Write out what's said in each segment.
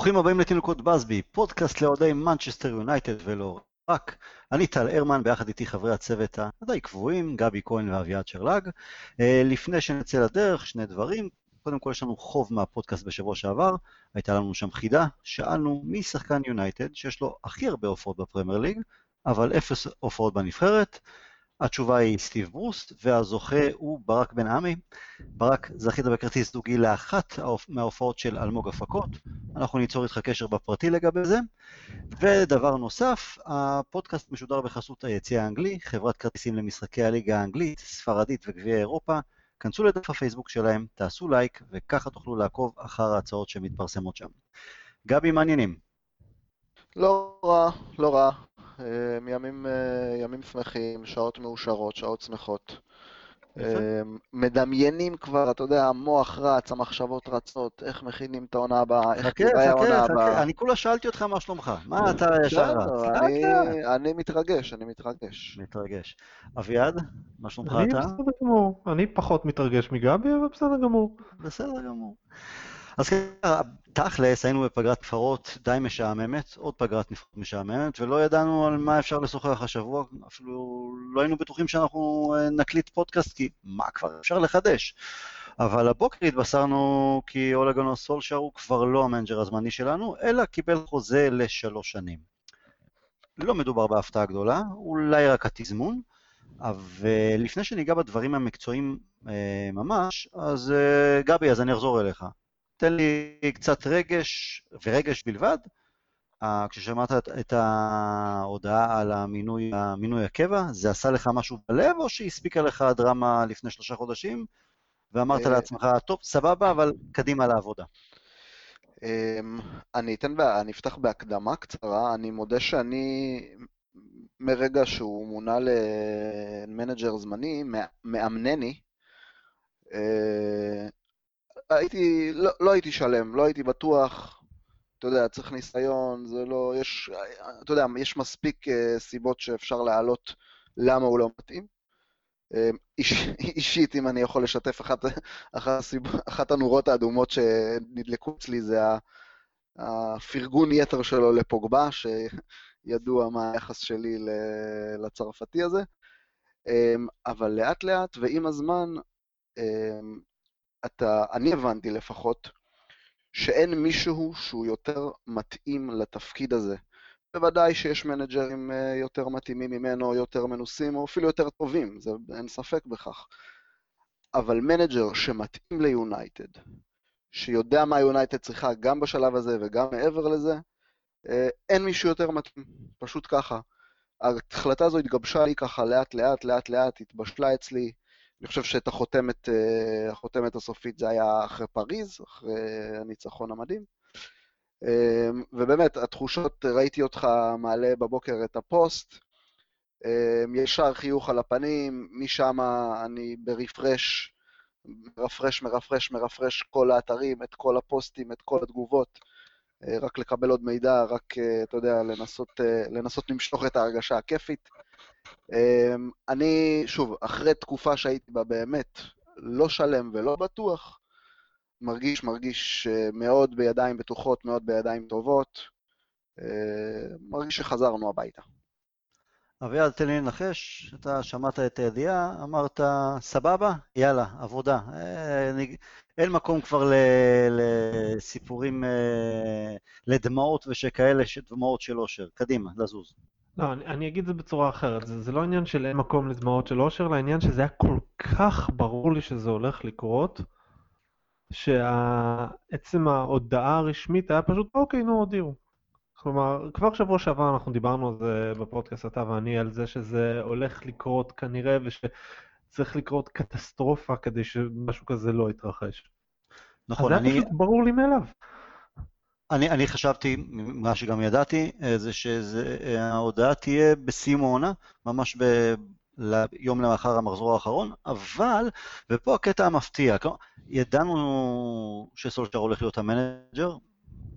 ברוכים הבאים לתינוקות באזבי, פודקאסט לאוהדי מנצ'סטר יונייטד ולא רק. אני טל הרמן, ביחד איתי חברי הצוות הדי קבועים, גבי כהן ואביעד שרלג. אה, לפני שנצא לדרך, שני דברים. קודם כל יש לנו חוב מהפודקאסט בשבוע שעבר, הייתה לנו שם חידה, שאלנו מי שחקן יונייטד שיש לו הכי הרבה הופעות בפרמייר ליג, אבל אפס הופעות בנבחרת. התשובה היא סטיב ברוס, והזוכה הוא ברק בן עמי. ברק, זכית בכרטיס זוגי לאחת מההופעות של אלמוג הפקות, אנחנו ניצור איתך קשר בפרטי לגבי זה. ודבר נוסף, הפודקאסט משודר בחסות היציא האנגלי, חברת כרטיסים למשחקי הליגה האנגלית, ספרדית וגביע אירופה. כנסו לדף הפייסבוק שלהם, תעשו לייק, וככה תוכלו לעקוב אחר ההצעות שמתפרסמות שם. גבי, מעניינים. לא רע, לא רע. אה, ימים, אה, ימים שמחים, שעות מאושרות, שעות שמחות. אה, מדמיינים כבר, אתה יודע, המוח רץ, המחשבות רצות, איך מכינים את העונה הבאה, איך תראה העונה הבאה. אני כולה שאלתי אותך מה שלומך, מה אתה ישר רץ? אני מתרגש, אני מתרגש. מתרגש. אביעד, מה שלומך אתה? אני בסדר גמור. אני פחות מתרגש מגבי, אבל בסדר גמור. בסדר גמור. אז תכלס, היינו בפגרת נבחרות די משעממת, עוד פגרת נבחרות משעממת, ולא ידענו על מה אפשר לשוחח השבוע, אפילו לא היינו בטוחים שאנחנו אה, נקליט פודקאסט, כי מה כבר אפשר לחדש? אבל הבוקר התבשרנו כי אולגונו סולשר הוא כבר לא המנג'ר הזמני שלנו, אלא קיבל חוזה לשלוש שנים. לא מדובר בהפתעה גדולה, אולי רק התזמון, אבל לפני שניגע בדברים המקצועיים אה, ממש, אז אה, גבי, אז אני אחזור אליך. תן לי קצת רגש, ורגש בלבד. Uh, כששמעת את, את ההודעה על המינוי, המינוי הקבע, זה עשה לך משהו בלב, או שהספיקה לך הדרמה לפני שלושה חודשים, ואמרת אה, לעצמך, טוב, סבבה, אבל קדימה לעבודה? אמ, אני אתן, אני אפתח בהקדמה קצרה, אני מודה שאני, מרגע שהוא מונה למנג'ר זמני, מאמנני, אה, הייתי, לא, לא הייתי שלם, לא הייתי בטוח, אתה יודע, צריך ניסיון, זה לא, יש, אתה יודע, יש מספיק uh, סיבות שאפשר להעלות למה הוא לא מתאים. Uh, איש, אישית, אם אני יכול לשתף, אחת, אחת, אחת הנורות האדומות שנדלקו אצלי זה הפרגון יתר שלו לפוגבה, שידוע מה היחס שלי לצרפתי הזה. Um, אבל לאט לאט ועם הזמן, אתה, אני הבנתי לפחות, שאין מישהו שהוא יותר מתאים לתפקיד הזה. בוודאי שיש מנג'רים אה, יותר מתאימים ממנו, יותר מנוסים, או אפילו יותר טובים, זה, אין ספק בכך. אבל מנג'ר שמתאים ליונייטד, שיודע מה יונייטד צריכה גם בשלב הזה וגם מעבר לזה, אה, אין מישהו יותר מתאים, פשוט ככה. ההחלטה הזו התגבשה לי ככה לאט לאט, לאט לאט, התבשלה אצלי, אני חושב שאת החותמת, אה, החותמת הסופית זה היה אחרי פריז, אחרי הניצחון המדהים. אה, ובאמת, התחושות, ראיתי אותך מעלה בבוקר את הפוסט, אה, ישר חיוך על הפנים, משם אני ברפרש, מרפרש, מרפרש, מרפרש כל האתרים, את כל הפוסטים, את כל התגובות, רק לקבל עוד מידע, רק, אתה יודע, לנסות, לנסות למשוך את ההרגשה הכיפית. אמ, אני, שוב, אחרי תקופה שהייתי בה באמת לא שלם ולא בטוח, מרגיש, מרגיש אה, מאוד בידיים בטוחות, מאוד בידיים טובות, אה, מרגיש שחזרנו הביתה. אביעד, תן לי לנחש, אתה שמעת את הידיעה, אמרת, סבבה, יאללה, עבודה. אה, אין מקום כבר לסיפורים, לדמעות ושכאלה, דמעות של אושר. קדימה, לזוז. לא, אני, אני אגיד את זה בצורה אחרת, זה, זה לא עניין של אין מקום לדמעות של אושר, אלא עניין שזה היה כל כך ברור לי שזה הולך לקרות, שעצם ההודעה הרשמית היה פשוט, אוקיי, נו, הודיעו. כלומר, כבר שבוע שעבר אנחנו דיברנו על זה בפודקאסט, אתה ואני, על זה שזה הולך לקרות כנראה, ושצריך לקרות קטסטרופה כדי שמשהו כזה לא יתרחש. נכון, אני... אז זה היה פשוט ברור לי מאליו. אני, אני חשבתי, מה שגם ידעתי, אה, זה שההודעה תהיה בסיום העונה, ממש ב... יום לאחר המחזור האחרון, אבל, ופה הקטע המפתיע, ידענו שסולשר הולך להיות המנג'ר,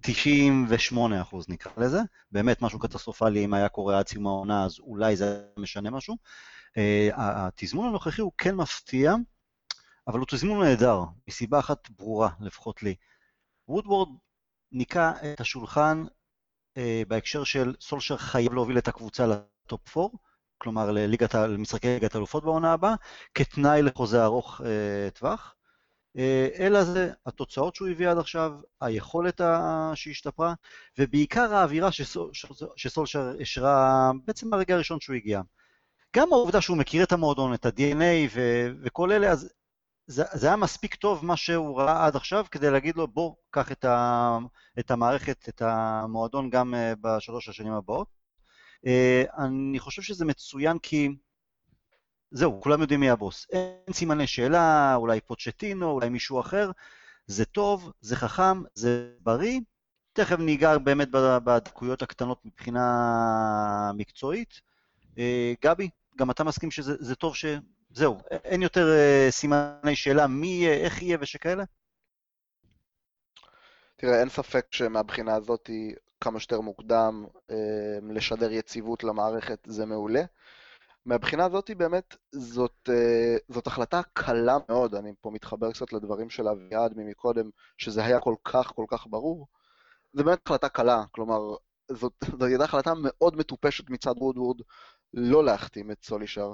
98 אחוז נקרא לזה, באמת משהו קטסטרופלי, אם היה קורה עד סיום העונה אז אולי זה משנה משהו. אה, התזמון הנוכחי הוא כן מפתיע, אבל הוא תזמון נהדר, מסיבה אחת ברורה, לפחות לי. וודוורד ניקה את השולחן בהקשר של סולשר חייב להוביל את הקבוצה ל top 4, כלומר לליגת, למשחקי ליגת אלופות בעונה הבאה, כתנאי לחוזה ארוך טווח. אלא זה התוצאות שהוא הביא עד עכשיו, היכולת שהשתפרה, ובעיקר האווירה שסולשר השרה בעצם מהרגע הראשון שהוא הגיע. גם העובדה שהוא מכיר את המועדון, את ה-DNA ו- וכל אלה, אז זה, זה היה מספיק טוב מה שהוא ראה עד עכשיו כדי להגיד לו, בוא, קח את, ה, את המערכת, את המועדון גם אה, בשלוש השנים הבאות. אה, אני חושב שזה מצוין כי זהו, כולם יודעים מי הבוס. אין סימני שאלה, אולי פוצ'טינו, אולי מישהו אחר. זה טוב, זה חכם, זה בריא. תכף ניגע באמת בדקויות הקטנות מבחינה מקצועית. אה, גבי, גם אתה מסכים שזה טוב ש... זהו, אין יותר אה, סימני שאלה מי יהיה, איך יהיה ושכאלה? תראה, אין ספק שמבחינה הזאת כמה שיותר מוקדם אה, לשדר יציבות למערכת זה מעולה. מהבחינה הזאת באמת זאת, זאת החלטה קלה מאוד, אני פה מתחבר קצת לדברים של אביעד ממקודם, שזה היה כל כך כל כך ברור. זה באמת החלטה קלה, כלומר, זאת, זאת הייתה החלטה מאוד מטופשת מצד וודוורד לא להחתים את סולישר.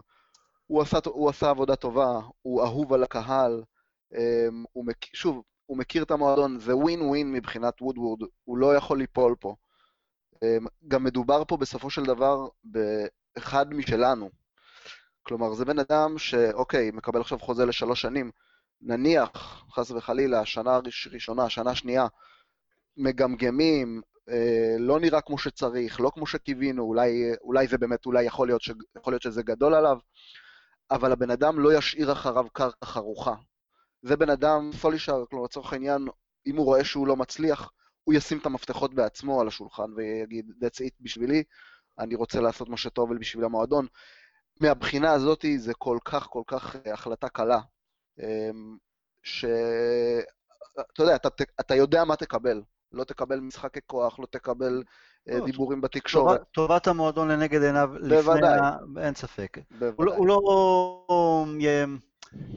הוא עשה, הוא עשה עבודה טובה, הוא אהוב על הקהל, אמ, הוא מק... שוב, הוא מכיר את המועדון, זה ווין ווין מבחינת וודוורד, הוא לא יכול ליפול פה. אמ, גם מדובר פה בסופו של דבר באחד משלנו. כלומר, זה בן אדם שאוקיי, מקבל עכשיו חוזה לשלוש שנים, נניח, חס וחלילה, שנה ראשונה, שנה שנייה, מגמגמים, אה, לא נראה כמו שצריך, לא כמו שקיווינו, אולי, אולי זה באמת, אולי יכול להיות, ש, יכול להיות שזה גדול עליו, אבל הבן אדם לא ישאיר אחריו קרקע חרוכה. זה בן אדם, סולישר, כלומר לצורך העניין, אם הוא רואה שהוא לא מצליח, הוא ישים את המפתחות בעצמו על השולחן ויגיד, that's it בשבילי, אני רוצה לעשות מה שטוב בשביל המועדון. מהבחינה הזאת זה כל כך כל כך אה, החלטה קלה, אמ, שאתה יודע, אתה, אתה יודע מה תקבל. לא תקבל משחקי כוח, לא תקבל אה, לא, דיבורים בתקשורת. טובת המועדון לנגד עיניו, בוודאי. לפני, אין ספק. בוודאי. הוא לא, הוא לא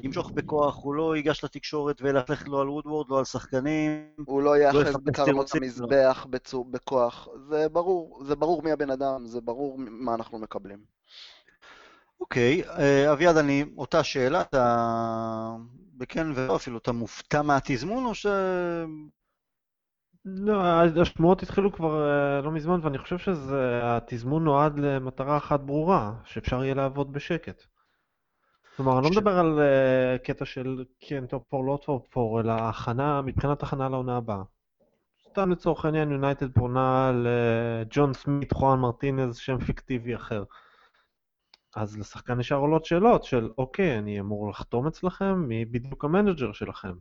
ימשוך בכוח, הוא לא ייגש לתקשורת וילכלך לו על וודוורד, לא על שחקנים. הוא לא יאחז בקרנות המזבח לא. בכוח. זה ברור, זה ברור מי הבן אדם, זה ברור מה אנחנו מקבלים. אוקיי, אה, אביעד, אני, אותה שאלה, אתה בכן ולא אפילו, אתה מופתע מהתזמון או ש... לא, השמועות התחילו כבר אה, לא מזמן, ואני חושב שהתזמון נועד למטרה אחת ברורה, שאפשר יהיה לעבוד בשקט. כלומר, אני לא מדבר על אה, קטע של כן top four, לא top four, אלא הכנה, מבחינת הכנה לעונה הבאה. סתם לצורך העניין, יונייטד פונה לג'ון סמית, חואן מרטינז, שם פיקטיבי אחר. אז לשחקן נשאר עולות שאלות של, אוקיי, אני אמור לחתום אצלכם, מי בדיוק המנג'ר שלכם?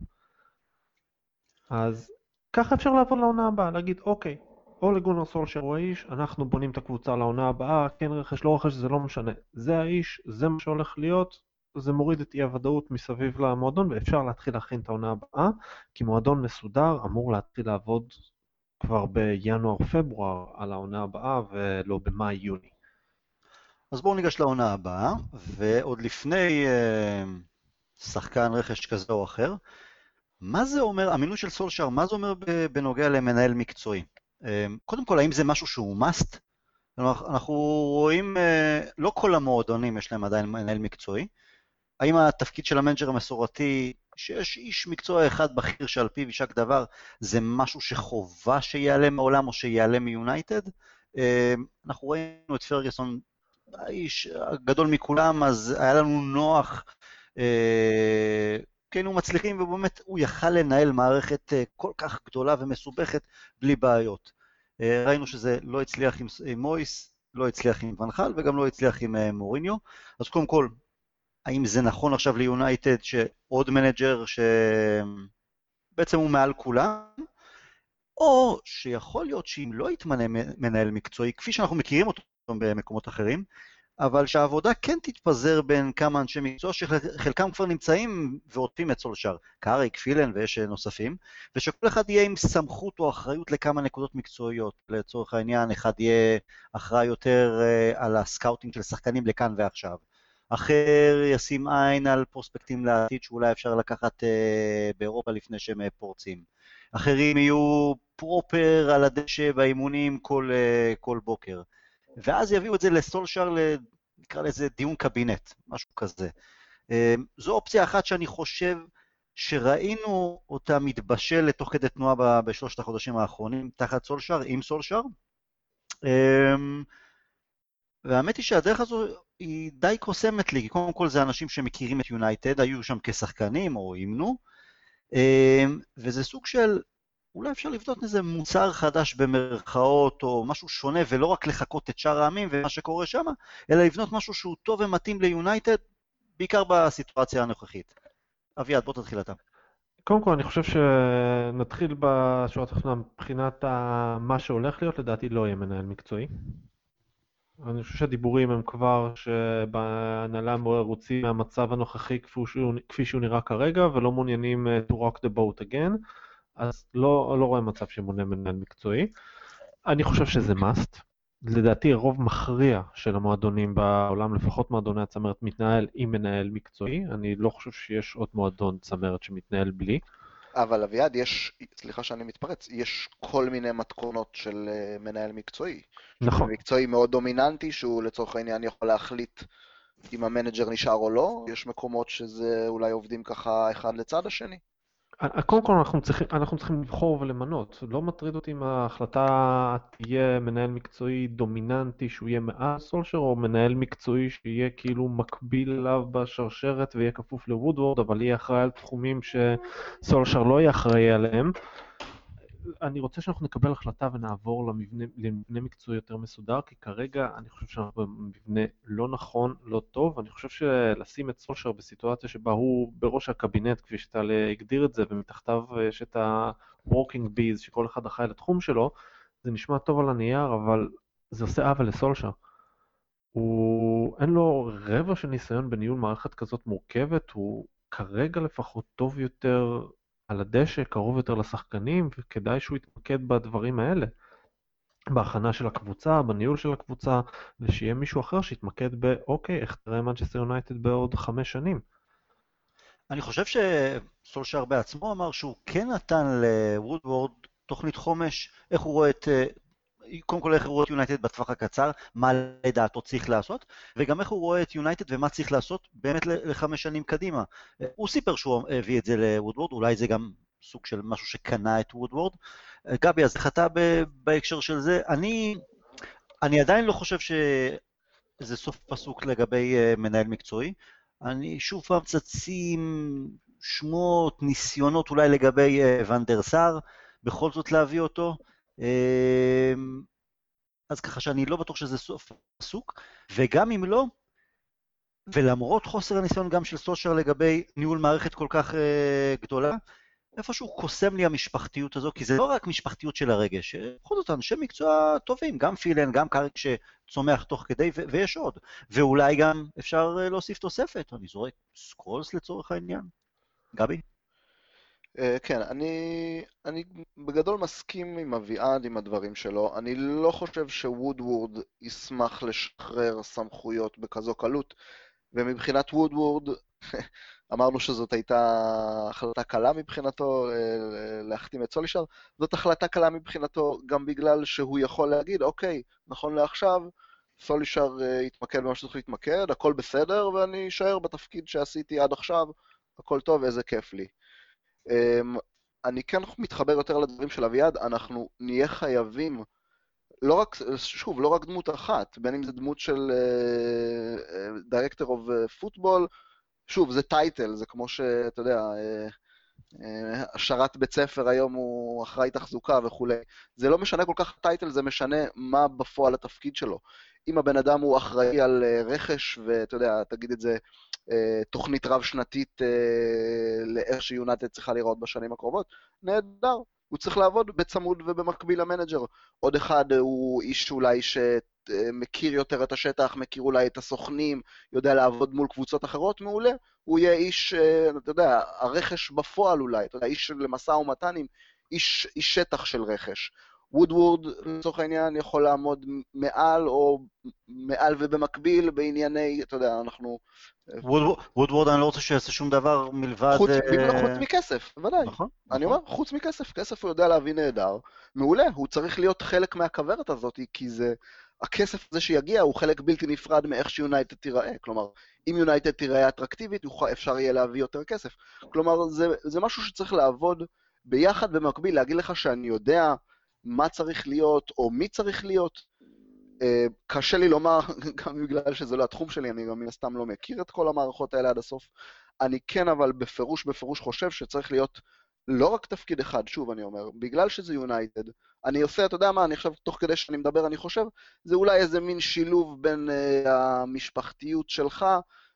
אז ככה אפשר לעבוד לעונה הבאה, להגיד, אוקיי, או לגונר סולשר הוא האיש, אנחנו בונים את הקבוצה לעונה הבאה, כן רכש, לא רכש, זה לא משנה. זה האיש, זה מה שהולך להיות, זה מוריד את אי הוודאות מסביב למועדון, ואפשר להתחיל להכין את העונה הבאה, כי מועדון מסודר אמור להתחיל לעבוד כבר בינואר-פברואר על העונה הבאה, ולא במאי-יוני. אז בואו ניגש לעונה הבאה, ועוד לפני אה, שחקן רכש כזה או אחר, מה זה אומר, המינוי של סולשר, מה זה אומר בנוגע למנהל מקצועי? אה, קודם כל, האם זה משהו שהוא must? אנחנו רואים, אה, לא כל המועדונים יש להם עדיין מנהל מקצועי. האם התפקיד של המנג'ר המסורתי, שיש איש מקצוע אחד בכיר שעל פיו יישק דבר, זה משהו שחובה שיעלם מעולם או שיעלם מיונייטד? אנחנו ראינו את פרגוסון האיש הגדול מכולם, אז היה לנו נוח, כן, היינו מצליחים, ובאמת הוא יכל לנהל מערכת אה, כל כך גדולה ומסובכת בלי בעיות. אה, ראינו שזה לא הצליח עם מויס, לא הצליח עם ואן חאל וגם לא הצליח עם אה, מוריניו. אז קודם כל, האם זה נכון עכשיו ליונייטד שעוד מנג'ר שבעצם הוא מעל כולם? או שיכול להיות שאם לא יתמנה מנהל מקצועי, כפי שאנחנו מכירים אותו במקומות אחרים, אבל שהעבודה כן תתפזר בין כמה אנשי מקצוע שחלקם כבר נמצאים ועוטפים את סולשר, קאריק, פילן ויש נוספים, ושכל אחד יהיה עם סמכות או אחריות לכמה נקודות מקצועיות. לצורך העניין, אחד יהיה אחראי יותר אה, על ה scouting של שחקנים לכאן ועכשיו. אחר ישים עין על פרוספקטים לעתיד שאולי אפשר לקחת אה, באירופה לפני שהם פורצים. אחרים יהיו פרופר על הדשא באימונים כל, כל בוקר. ואז יביאו את זה לסולשר, נקרא לזה דיון קבינט, משהו כזה. זו אופציה אחת שאני חושב שראינו אותה מתבשל לתוך כדי תנועה בשלושת החודשים האחרונים, תחת סולשר, עם סולשר. והאמת היא שהדרך הזו היא די קוסמת לי, כי קודם כל זה אנשים שמכירים את יונייטד, היו שם כשחקנים או אימנו, וזה סוג של, אולי אפשר לבנות איזה מוצר חדש במרכאות, או משהו שונה, ולא רק לחקות את שאר העמים ומה שקורה שם, אלא לבנות משהו שהוא טוב ומתאים ליונייטד, בעיקר בסיטואציה הנוכחית. אביעד, בוא תתחיל אתה. קודם כל, אני חושב שנתחיל בשורה התחתונה מבחינת מה שהולך להיות, לדעתי לא יהיה מנהל מקצועי. אני חושב שהדיבורים הם כבר שבהנהלה מרוצים מהמצב הנוכחי כפי שהוא, כפי שהוא נראה כרגע, ולא מעוניינים to rock the boat again, אז לא, לא רואה מצב שמונה מנהל מקצועי. אני חושב שזה must. לדעתי רוב מכריע של המועדונים בעולם, לפחות מועדוני הצמרת, מתנהל עם מנהל מקצועי. אני לא חושב שיש עוד מועדון צמרת שמתנהל בלי. אבל אביעד, יש, סליחה שאני מתפרץ, יש כל מיני מתכונות של אה, מנהל מקצועי. נכון. מקצועי מאוד דומיננטי, שהוא לצורך העניין יכול להחליט אם המנג'ר נשאר או לא. יש מקומות שזה אולי עובדים ככה אחד לצד השני. קודם כל אנחנו צריכים, אנחנו צריכים לבחור ולמנות. לא מטריד אותי אם ההחלטה תהיה מנהל מקצועי דומיננטי שהוא יהיה מעל סולשר, או מנהל מקצועי שיהיה כאילו מקביל אליו בשרשרת ויהיה כפוף לוודוורד, אבל יהיה אחראי על תחומים שסולשר לא יהיה אחראי עליהם. אני רוצה שאנחנו נקבל החלטה ונעבור למבנה, למבנה מקצועי יותר מסודר, כי כרגע אני חושב שאנחנו במבנה לא נכון, לא טוב. אני חושב שלשים את סולשר בסיטואציה שבה הוא בראש הקבינט, כפי שטל הגדיר את זה, ומתחתיו יש את ה-working bees, שכל אחד אחראי לתחום שלו, זה נשמע טוב על הנייר, אבל זה עושה עוול לסולשר. הוא, אין לו רבע של ניסיון בניהול מערכת כזאת מורכבת, הוא כרגע לפחות טוב יותר על הדשא, קרוב יותר לשחקנים, וכדאי שהוא יתמקד בדברים האלה. בהכנה של הקבוצה, בניהול של הקבוצה, ושיהיה מישהו אחר שיתמקד באוקיי, איך תראה מנצ'סטר יונייטד בעוד חמש שנים. אני חושב שסולשר בעצמו אמר שהוא כן נתן לוודוורד תוכנית חומש, איך הוא רואה את קודם כל איך הוא רואה את יונייטד בטווח הקצר, מה לדעתו צריך לעשות, וגם איך הוא רואה את יונייטד ומה צריך לעשות באמת לחמש שנים קדימה. הוא סיפר שהוא הביא את זה לוודוורד, אולי זה גם סוג של משהו שקנה את וודוורד. גבי, אז איך אתה בהקשר של זה? אני, אני עדיין לא חושב שזה סוף פסוק לגבי אה, מנהל מקצועי. אני שוב פעם צצים שמות, ניסיונות אולי לגבי ונדר סאר, בכל זאת להביא אותו. אמ, אז ככה שאני לא בטוח שזה סוף פסוק, וגם אם לא, ולמרות חוסר הניסיון גם של סושר לגבי ניהול מערכת כל כך uh, גדולה, איפשהו קוסם לי המשפחתיות הזו, כי זה לא רק משפחתיות של הרגש, בכל זאת אנשי מקצוע טובים, גם פילן, גם קאריק שצומח תוך כדי, ו- ויש עוד. ואולי גם אפשר uh, להוסיף תוספת, אני זורק סקרולס לצורך העניין. גבי? אה, כן, אני, אני בגדול מסכים עם אביעד עם הדברים שלו. אני לא חושב שוודוורד ישמח לשחרר סמכויות בכזו קלות, ומבחינת וודוורד, אמרנו שזאת הייתה החלטה קלה מבחינתו אה, להחתים את סולישר, זאת החלטה קלה מבחינתו גם בגלל שהוא יכול להגיד, אוקיי, נכון לעכשיו, סולישר אה, יתמקד במה שצריך להתמקד, הכל בסדר, ואני אשאר בתפקיד שעשיתי עד עכשיו, הכל טוב, איזה כיף לי. אמ, אני כן מתחבר יותר לדברים של אביעד, אנחנו נהיה חייבים, לא רק, שוב, לא רק דמות אחת, בין אם זה דמות של דירקטור אוף פוטבול, שוב, זה טייטל, זה כמו שאתה יודע, uh, השרת בית ספר היום הוא אחראי תחזוקה וכולי. זה לא משנה כל כך title, זה משנה מה בפועל התפקיד שלו. אם הבן אדם הוא אחראי על רכש, ואתה יודע, תגיד את זה, אה, תוכנית רב-שנתית אה, לאיך שיונייטד צריכה להיראות בשנים הקרובות, נהדר. הוא צריך לעבוד בצמוד ובמקביל למנג'ר. עוד אחד הוא איש אולי שמכיר יותר את השטח, מכיר אולי את הסוכנים, יודע לעבוד מול קבוצות אחרות, מעולה. הוא יהיה איש, אה, אתה יודע, הרכש בפועל אולי, אתה יודע, איש למשא ומתן עם איש, איש שטח של רכש. וודוורד, לצורך העניין, יכול לעמוד מעל או מעל ובמקביל בענייני, אתה יודע, אנחנו... וודוורד, אני לא רוצה שיעשה שום דבר מלבד... חוץ, uh... חוץ מכסף, בוודאי. נכון. אני נכון. אומר, חוץ מכסף, כסף הוא יודע להביא נהדר. מעולה, הוא צריך להיות חלק מהכוורת הזאת, כי זה... הכסף הזה שיגיע הוא חלק בלתי נפרד מאיך שיונייטד תיראה. כלומר, אם יונייטד תיראה אטרקטיבית, אפשר יהיה להביא יותר כסף. כלומר, זה, זה משהו שצריך לעבוד ביחד במקביל, להגיד לך שאני יודע מה צריך להיות, או מי צריך להיות. אה, קשה לי לומר, גם בגלל שזה לא התחום שלי, אני גם מן הסתם לא מכיר את כל המערכות האלה עד הסוף. אני כן אבל בפירוש בפירוש חושב שצריך להיות לא רק תפקיד אחד, שוב אני אומר, בגלל שזה יונייטד, אני עושה, אתה יודע מה, אני עכשיו, תוך כדי שאני מדבר, אני חושב, זה אולי איזה מין שילוב בין uh, המשפחתיות שלך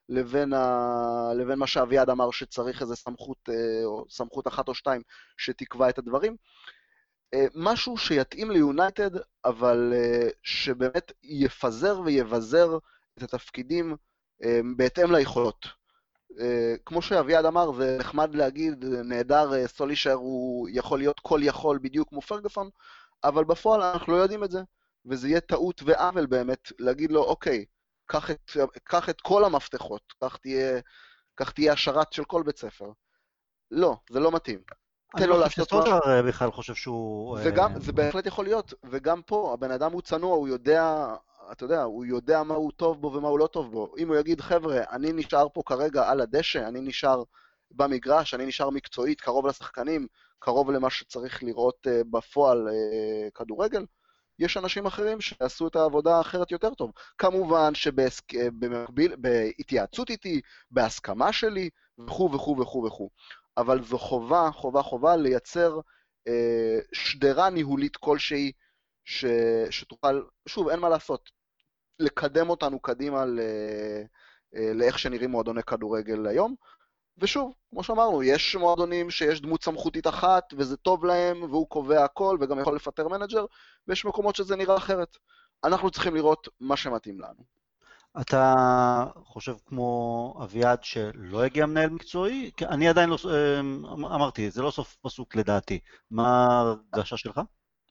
לבין, ה... לבין מה שאביעד אמר שצריך איזה סמכות, uh, או סמכות אחת או שתיים שתקבע את הדברים. Uh, משהו שיתאים ליונייטד, אבל uh, שבאמת יפזר ויבזר את התפקידים uh, בהתאם ליכולות. כמו שאביעד אמר, זה נחמד להגיד, נהדר, סולישר הוא יכול להיות כל יכול בדיוק כמו פרגוסון, אבל בפועל אנחנו לא יודעים את זה, וזה יהיה טעות ועוול באמת להגיד לו, אוקיי, קח את, קח את כל המפתחות, כך תהיה, תהיה השרת של כל בית ספר. לא, זה לא מתאים. אני לא חושב שסטוטר בכלל חושב שהוא... זה גם, זה בהחלט יכול להיות, וגם פה, הבן אדם הוא צנוע, הוא יודע, אתה יודע, הוא יודע מה הוא טוב בו ומה הוא לא טוב בו. אם הוא יגיד, חבר'ה, אני נשאר פה כרגע על הדשא, אני נשאר במגרש, אני נשאר מקצועית, קרוב לשחקנים, קרוב למה שצריך לראות uh, בפועל כדורגל, יש אנשים אחרים שיעשו את העבודה האחרת יותר טוב. כמובן שבמקביל, בהתייעצות איתי, בהסכמה שלי, וכו' וכו' וכו' וכו'. אבל זו חובה, חובה, חובה לייצר אה, שדרה ניהולית כלשהי ש, שתוכל, שוב, אין מה לעשות, לקדם אותנו קדימה ל, אה, לאיך שנראים מועדוני כדורגל היום. ושוב, כמו שאמרנו, יש מועדונים שיש דמות סמכותית אחת, וזה טוב להם, והוא קובע הכל, וגם יכול לפטר מנג'ר, ויש מקומות שזה נראה אחרת. אנחנו צריכים לראות מה שמתאים לנו. אתה חושב כמו אביעד שלא הגיע מנהל מקצועי? אני עדיין לא, אמרתי, זה לא סוף פסוק לדעתי. מה ההרגשה שלך?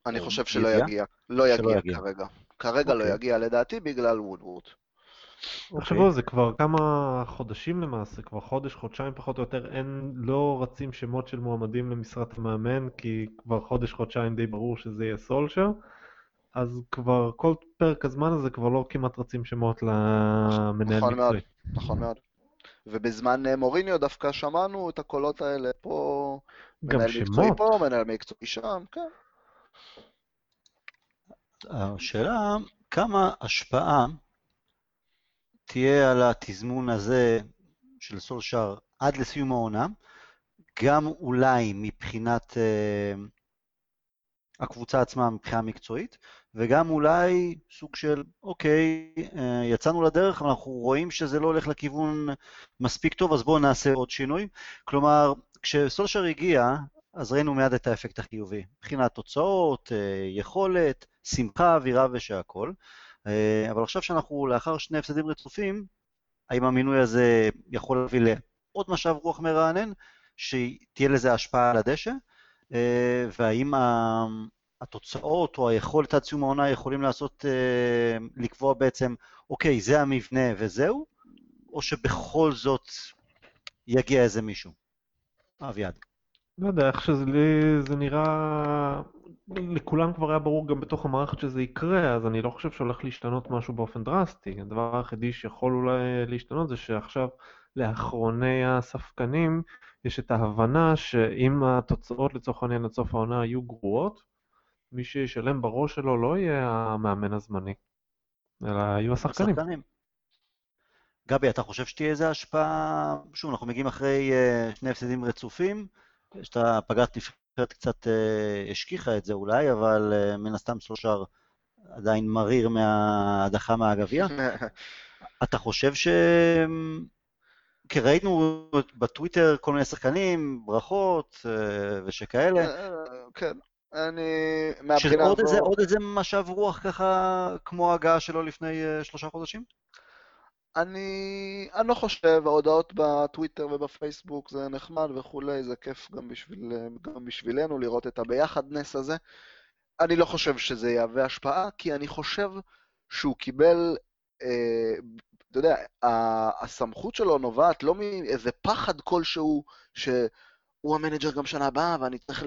אני חושב שלא יגיע. לא יגיע כרגע. כרגע לא אוקיי. יגיע לדעתי בגלל וודוורד. תחשבו זה כבר כמה חודשים למעשה, כבר חודש, חודשיים פחות או יותר, אין, לא רצים שמות של מועמדים למשרת המאמן, כי כבר חודש, חודשיים די ברור שזה יהיה סולשר, אז כבר כל פרק הזמן הזה כבר לא כמעט רצים שמות למנהל נכון מקצועי. נכון מאוד. ובזמן אה, מוריניו דווקא שמענו את הקולות האלה פה, גם מנהל שמות. מקצועי פה, מנהל מקצועי שם, כן. השאלה, כמה השפעה תהיה על התזמון הזה של סולשר עד לסיום העונה, גם אולי מבחינת uh, הקבוצה עצמה מבחינה מקצועית, וגם אולי סוג של, אוקיי, uh, יצאנו לדרך, אנחנו רואים שזה לא הולך לכיוון מספיק טוב, אז בואו נעשה עוד שינוי. כלומר, כשסולשר הגיע, אז ראינו מיד את האפקט החיובי, מבחינת תוצאות, uh, יכולת, שמחה, אווירה ושהכול. אה, אבל עכשיו שאנחנו לאחר שני הפסדים רצופים, האם המינוי הזה יכול להביא לעוד משב רוח מרענן, שתהיה לזה השפעה על הדשא, אה, והאם התוצאות או היכולת עד סיום העונה יכולים לעשות, אה, לקבוע בעצם, אוקיי, זה המבנה וזהו, או שבכל זאת יגיע איזה מישהו? אביעד. לא יודע, איך שזה לי, זה נראה... לכולם כבר היה ברור גם בתוך המערכת שזה יקרה, אז אני לא חושב שהולך להשתנות משהו באופן דרסטי. הדבר היחידי שיכול אולי להשתנות זה שעכשיו לאחרוני הספקנים יש את ההבנה שאם התוצאות לצורך העניין עד סוף העונה יהיו גרועות, מי שישלם בראש שלו לא יהיה המאמן הזמני, אלא יהיו השחקנים. השחקנים. גבי, אתה חושב שתהיה איזו השפעה? שוב, אנחנו מגיעים אחרי uh, שני הפסדים רצופים. יש את הפגרת נבחרת קצת אה, השכיחה את זה אולי, אבל אה, מן הסתם סלושר עדיין מריר מההדחה מהגביע. אתה חושב ש... כי ראינו בטוויטר כל מיני שחקנים, ברכות ושכאלה. כן, אני... מהבחינה הזו... שזה עוד איזה משב רוח ככה, כמו ההגעה שלו לפני שלושה חודשים? אני, אני לא חושב, ההודעות בטוויטר ובפייסבוק זה נחמד וכולי, זה כיף גם, בשביל, גם בשבילנו לראות את הביחדנס הזה. אני לא חושב שזה יהווה השפעה, כי אני חושב שהוא קיבל, אה, אתה יודע, הסמכות שלו נובעת לא מאיזה פחד כלשהו, שהוא המנג'ר גם שנה הבאה, ואני צריך,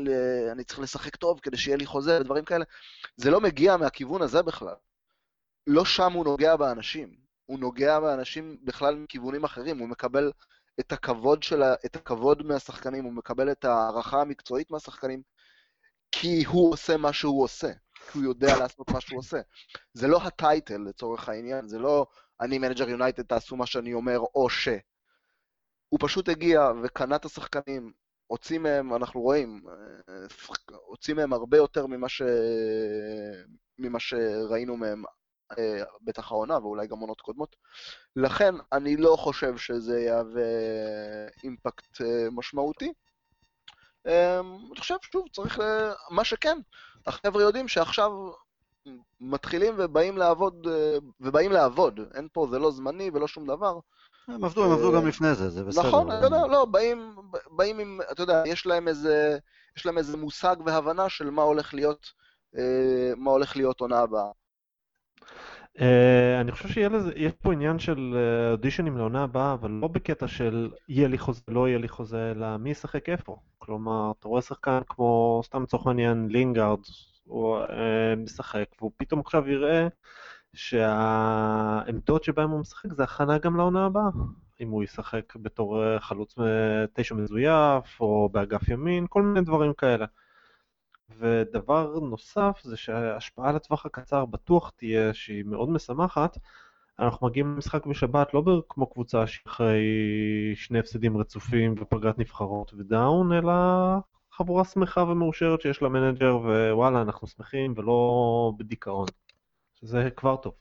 צריך לשחק טוב כדי שיהיה לי חוזה ודברים כאלה. זה לא מגיע מהכיוון הזה בכלל. לא שם הוא נוגע באנשים. הוא נוגע באנשים בכלל מכיוונים אחרים, הוא מקבל את הכבוד, שלה, את הכבוד מהשחקנים, הוא מקבל את ההערכה המקצועית מהשחקנים, כי הוא עושה מה שהוא עושה, כי הוא יודע לעשות מה שהוא עושה. זה לא ה title לצורך העניין, זה לא אני מנג'ר יונייטד, תעשו מה שאני אומר, או ש... הוא פשוט הגיע וקנה את השחקנים, הוציא מהם, אנחנו רואים, הוציא מהם הרבה יותר ממה, ש... ממה שראינו מהם אה, בטח העונה ואולי גם עונות קודמות. לכן אני לא חושב שזה יהווה אימפקט אה, משמעותי. אה, אני חושב, שוב, צריך. מה שכן, החבר'ה יודעים שעכשיו מתחילים ובאים לעבוד, ובאים לעבוד. אין פה, זה לא זמני ולא שום דבר. הם עבדו, הם עבדו גם לפני זה, זה בסדר. נכון, אני יודע, לא, באים, באים עם, אתה יודע, יש להם איזה, יש להם איזה מושג והבנה של מה הולך להיות, מה הולך להיות עונה הבאה. Uh, אני חושב שיש פה עניין של אה, אודישנים uh, לעונה הבאה, אבל לא בקטע של יהיה לי חוזה, לא יהיה לי חוזה, אלא מי ישחק איפה. כלומר, אתה רואה שחקן כמו, סתם לצורך מעניין, לינגארד, הוא uh, משחק, והוא פתאום עכשיו יראה שהעמדות שבהן הוא משחק זה הכנה גם לעונה הבאה. אם הוא ישחק בתור חלוץ תשע מזויף, או באגף ימין, כל מיני דברים כאלה. ודבר נוסף זה שההשפעה לטווח הקצר בטוח תהיה שהיא מאוד משמחת. אנחנו מגיעים למשחק בשבת לא כמו קבוצה שאחרי שני הפסדים רצופים ופגרת נבחרות ודאון, אלא חבורה שמחה ומאושרת שיש לה מנג'ר ווואלה אנחנו שמחים ולא בדיכאון. שזה כבר טוב.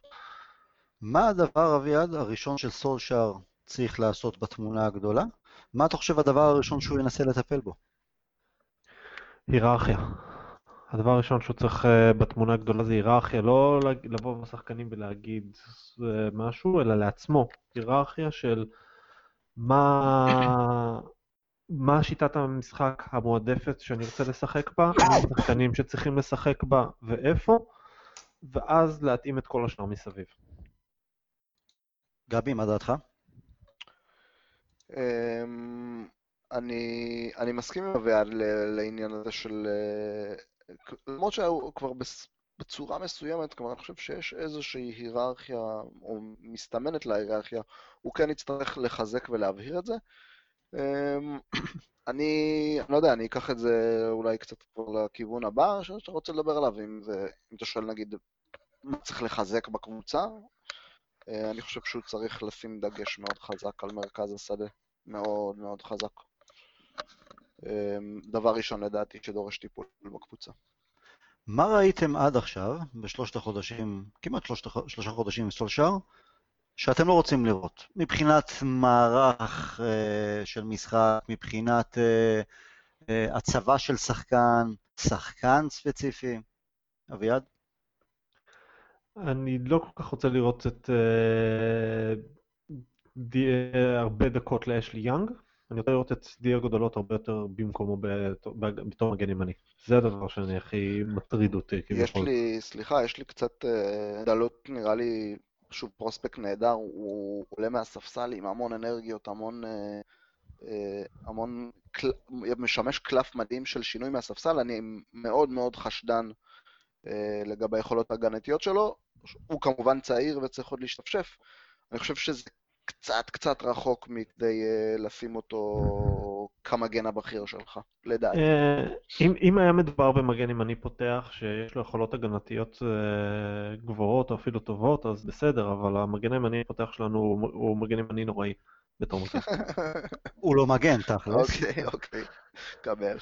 מה הדבר, אביעד, הראשון שסולשאר צריך לעשות בתמונה הגדולה? מה אתה חושב הדבר הראשון שהוא ינסה לטפל בו? היררכיה. הדבר הראשון שהוא צריך אה, בתמונה הגדולה זה היררכיה, לא לבוא בשחקנים ולהגיד אה, משהו, אלא לעצמו. היררכיה של מה, מה שיטת המשחק המועדפת שאני רוצה לשחק בה, מה השחקנים שצריכים לשחק בה ואיפה, ואז להתאים את כל השאר מסביב. גבי, מה דעתך? אמ, אני, אני מסכים עם אביעד לעניין הזה של אה, למרות שהוא כבר בצורה מסוימת, כלומר אני חושב שיש איזושהי היררכיה, או מסתמנת להיררכיה, הוא כן יצטרך לחזק ולהבהיר את זה. אמ, אני, לא יודע, אני אקח את זה אולי קצת כבר לכיוון הבא שאתה רוצה לדבר עליו, אם, זה, אם אתה שואל נגיד מה צריך לחזק בקבוצה, אה, אני חושב שהוא צריך לשים דגש מאוד חזק על מרכז השדה, מאוד מאוד חזק. אמ, דבר ראשון לדעתי שדורש טיפול בקבוצה. מה ראיתם עד עכשיו, בשלושת החודשים, כמעט שלושת, שלושה חודשים עם סולשר, שאתם לא רוצים לראות, מבחינת מערך אה, של משחק, מבחינת אה, אה, הצבה של שחקן, שחקן ספציפי? אביעד? אני לא כל כך רוצה לראות את אה, די, אה, הרבה דקות לאשלי יאנג. אני רוצה לראות את דייגו דלות הרבה יותר במקומו בתור מגן ימני. זה הדבר שאני הכי מטריד אותי. יש לי, סליחה, יש לי קצת דלות, נראה לי, שוב פרוספקט נהדר, הוא עולה מהספסל עם המון אנרגיות, המון, אה, אה, המון, משמש קלף מדהים של שינוי מהספסל, אני מאוד מאוד חשדן לגבי היכולות ההגנתיות שלו. הוא כמובן צעיר וצריך עוד להשתפשף. אני חושב שזה קצת קצת רחוק מכדי לשים אותו כמגן הבכיר שלך, לדעתי. Uh, אם, אם היה מדובר במגן ימני פותח שיש לו יכולות הגנתיות uh, גבוהות או אפילו טובות, אז בסדר, אבל המגן הימני הפותח שלנו הוא, הוא מגן ימני נוראי בתור מגן. הוא לא מגן, תכלס. אוקיי, אוקיי, קבל.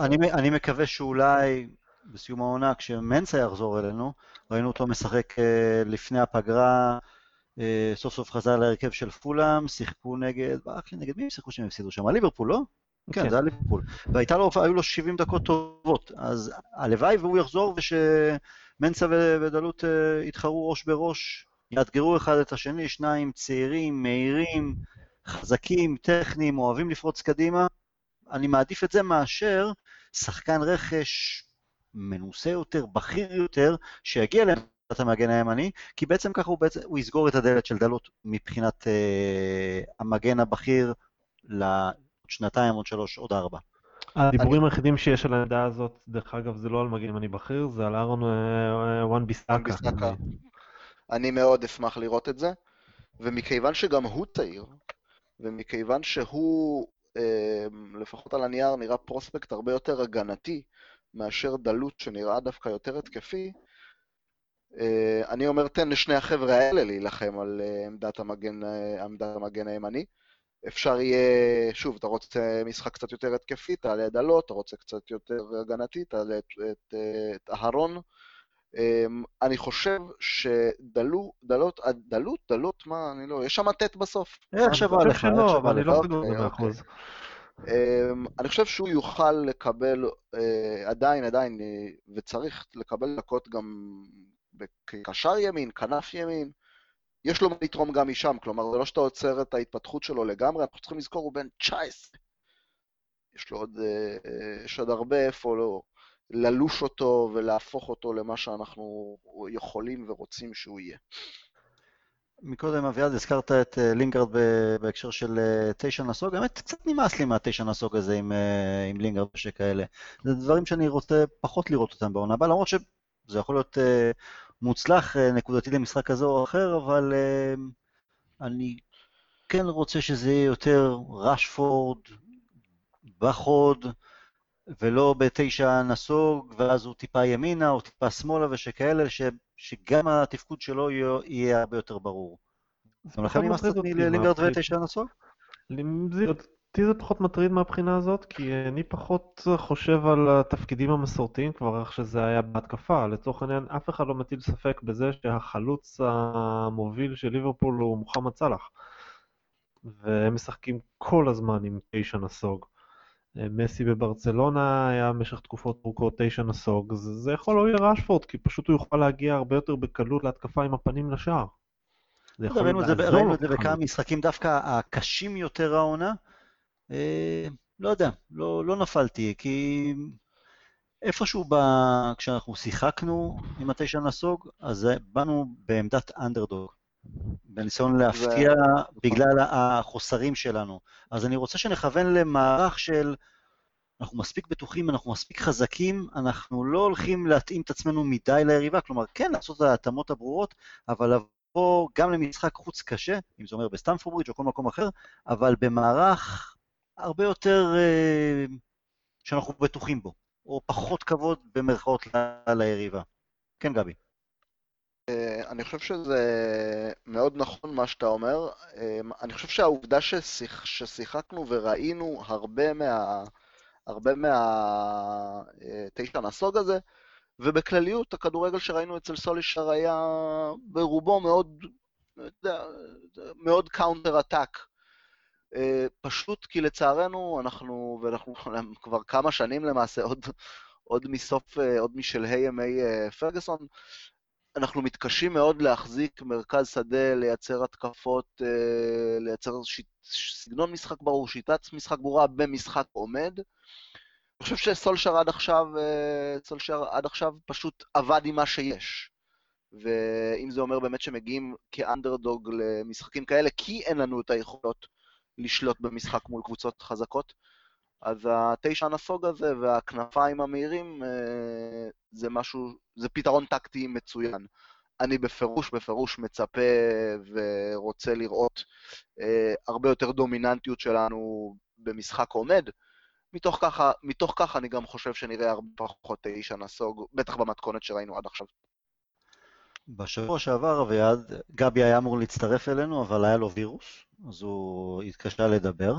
אני, אני מקווה שאולי בסיום העונה, כשמנסה יחזור אלינו, ראינו אותו משחק uh, לפני הפגרה. אה, סוף סוף חזר להרכב של פולאם, שיחקו נגד, לי נגד מי הם שיחקו שהם הפסידו שם? ליברפול, לא? כן, כן, זה היה ליברפול. והיו לו 70 דקות טובות, אז הלוואי והוא יחזור ושמנסה ודלות אה, יתחרו ראש בראש, יאתגרו אחד את השני, שניים צעירים, מהירים, חזקים, טכניים, אוהבים לפרוץ קדימה. אני מעדיף את זה מאשר שחקן רכש מנוסה יותר, בכיר יותר, שיגיע לעמדת המגן הימני, כי בעצם ככה הוא, בעצם, הוא יסגור את הדלת של דלות מבחינת אה, המגן הבכיר לשנתיים, עוד שלוש, עוד ארבע. הדיבורים היחידים שיש על העמדה הזאת, דרך אגב, זה לא על מגן ימני בכיר, זה על אהרון וואן ביסאקה. אני מאוד אשמח לראות את זה, ומכיוון שגם הוא צעיר, ומכיוון שהוא, אה, לפחות על הנייר, נראה פרוספקט הרבה יותר הגנתי מאשר דלות שנראה דווקא יותר התקפי, אה, אני אומר, תן לשני החבר'ה האלה להילחם על אה, עמדת המגן, עמדת המגן הימני. אפשר יהיה, שוב, אתה רוצה משחק קצת יותר התקפי, תעלה את דלות, אתה רוצה קצת יותר הגנתי, תעלה את, את, את אהרון. אמ, אני חושב שדלו, דלות, דלות, דלות, מה, אני לא, יש שם ט' בסוף. איך שבא לך, איך שבא לך. אני לא סגור בזה אחוז. אני חושב שהוא יוכל לקבל אה, עדיין, עדיין, אה, וצריך לקבל דקות גם כקשר ימין, כנף ימין. יש לו מה לתרום גם משם, כלומר, זה לא שאתה עוצר את ההתפתחות שלו לגמרי, אנחנו צריכים לזכור, הוא בן 19. יש לו עוד, אה, יש עוד הרבה איפה לא, ללוש אותו ולהפוך אותו למה שאנחנו יכולים ורוצים שהוא יהיה. מקודם אביעד הזכרת את אה, לינגרד בהקשר של אה, תשע נסוג, האמת קצת נמאס לי מהתשע נסוג הזה עם, עם לינגרד ושכאלה. זה דברים שאני רוצה פחות לראות אותם בעונה הבאה, למרות שזה יכול להיות מוצלח אה, נקודתי למשחק כזה או אחר, אבל אה, אני כן רוצה שזה יהיה יותר ראשפורד בחוד, ולא בתשע נסוג, ואז הוא טיפה ימינה או טיפה שמאלה ושכאלה, ש, שגם התפקוד שלו יהיה, הרבה יותר ברור. גם לכם נמאס מלינגרד ותשע נסוג? אותי זה פחות מטריד מהבחינה הזאת, כי אני פחות חושב על התפקידים המסורתיים כבר, איך שזה היה בהתקפה. לצורך העניין, אף אחד לא מטיל ספק בזה שהחלוץ המוביל של ליברפול הוא מוחמד סאלח. והם משחקים כל הזמן עם תשע נסוג. מסי בברצלונה היה במשך תקופות ארוכות תשע נסוג, זה, זה יכול להועיל לראשפורד, כי פשוט הוא יוכל להגיע הרבה יותר בקלות להתקפה עם הפנים לשער. ראינו את זה בכמה משחקים דווקא הקשים יותר העונה. אה, לא יודע, לא, לא נפלתי, כי איפשהו ב... כשאנחנו שיחקנו עם התשע נסוג, אז באנו בעמדת אנדרדוג, בניסיון להפתיע ו... בגלל החוסרים שלנו. אז אני רוצה שנכוון למערך של אנחנו מספיק בטוחים, אנחנו מספיק חזקים, אנחנו לא הולכים להתאים את עצמנו מדי ליריבה, כלומר, כן לעשות את ההתאמות הברורות, אבל לבוא גם למשחק חוץ קשה, אם זה אומר בסטמפורד או כל מקום אחר, אבל במערך הרבה יותר אה, שאנחנו בטוחים בו, או פחות כבוד במרכאות ליריבה. כן, גבי. אה, אני חושב שזה מאוד נכון מה שאתה אומר. אה, אני חושב שהעובדה ששיח, ששיחקנו וראינו הרבה מה... הרבה מהתשע מהסוג הזה, ובכלליות הכדורגל שראינו אצל סולישר היה ברובו מאוד, מאוד counter attack. אה, פשוט כי לצערנו אנחנו, ואנחנו כבר כמה שנים למעשה, עוד, עוד מסוף, אה, עוד משלהי ימי אה, פרגוסון, אנחנו מתקשים מאוד להחזיק מרכז שדה, לייצר התקפות, לייצר שיט, סגנון משחק ברור, שיטת משחק ברורה במשחק עומד. אני חושב שסולשר עד עכשיו, סולשר עד עכשיו פשוט עבד עם מה שיש. ואם זה אומר באמת שמגיעים כאנדרדוג למשחקים כאלה, כי אין לנו את היכולות לשלוט במשחק מול קבוצות חזקות. אז התשע הנסוג הזה והכנפיים המהירים אה, זה משהו, זה פתרון טקטי מצוין. אני בפירוש, בפירוש מצפה ורוצה לראות אה, הרבה יותר דומיננטיות שלנו במשחק עומד. מתוך ככה, מתוך ככה אני גם חושב שנראה הרבה פחות תשע נסוג, בטח במתכונת שראינו עד עכשיו. בשבוע שעבר, אביעד, גבי היה אמור להצטרף אלינו, אבל היה לו וירוס, אז הוא התקשה לדבר.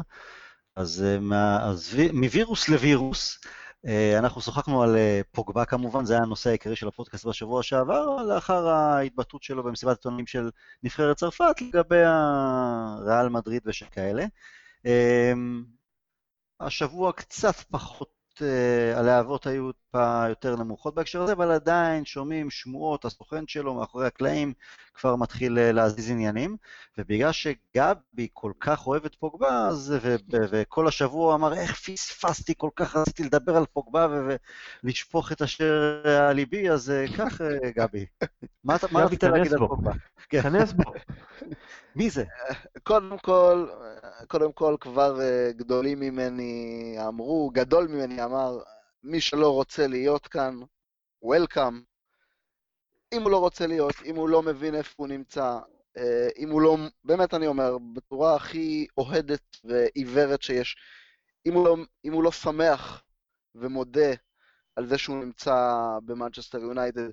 אז, אה, מה, אז מווירוס לווירוס, אה, אנחנו שוחחנו על אה, פוגבה כמובן, זה היה הנושא העיקרי של הפודקאסט בשבוע שעבר, לאחר ההתבטאות שלו במסיבת עיתונאים של נבחרת צרפת לגבי הריאל מדריד ושכאלה. השבוע קצת פחות הלהבות היו טיפה יותר נמוכות בהקשר הזה, אבל עדיין שומעים שמועות, הסוכן שלו מאחורי הקלעים כבר מתחיל אה, להזיז עניינים, ובגלל שגבי כל כך אוהב את פוגבה, אז, ו, ו, וכל השבוע אמר, איך פספסתי, כל כך רציתי לדבר על פוגבה ולשפוך את אשר על ליבי, אז קח, גבי. מה, רצית להגיד על פוגבה? כן. כנס בו. מי זה? קודם כל, קודם כל כבר גדולים ממני אמרו, גדול ממני אמר, מי שלא רוצה להיות כאן, Welcome. אם הוא לא רוצה להיות, אם הוא לא מבין איפה הוא נמצא, אה, אם הוא לא, באמת אני אומר, בצורה הכי אוהדת ועיוורת שיש, אם הוא לא, אם הוא לא שמח ומודה על זה שהוא נמצא במנצ'סטר יונייטד,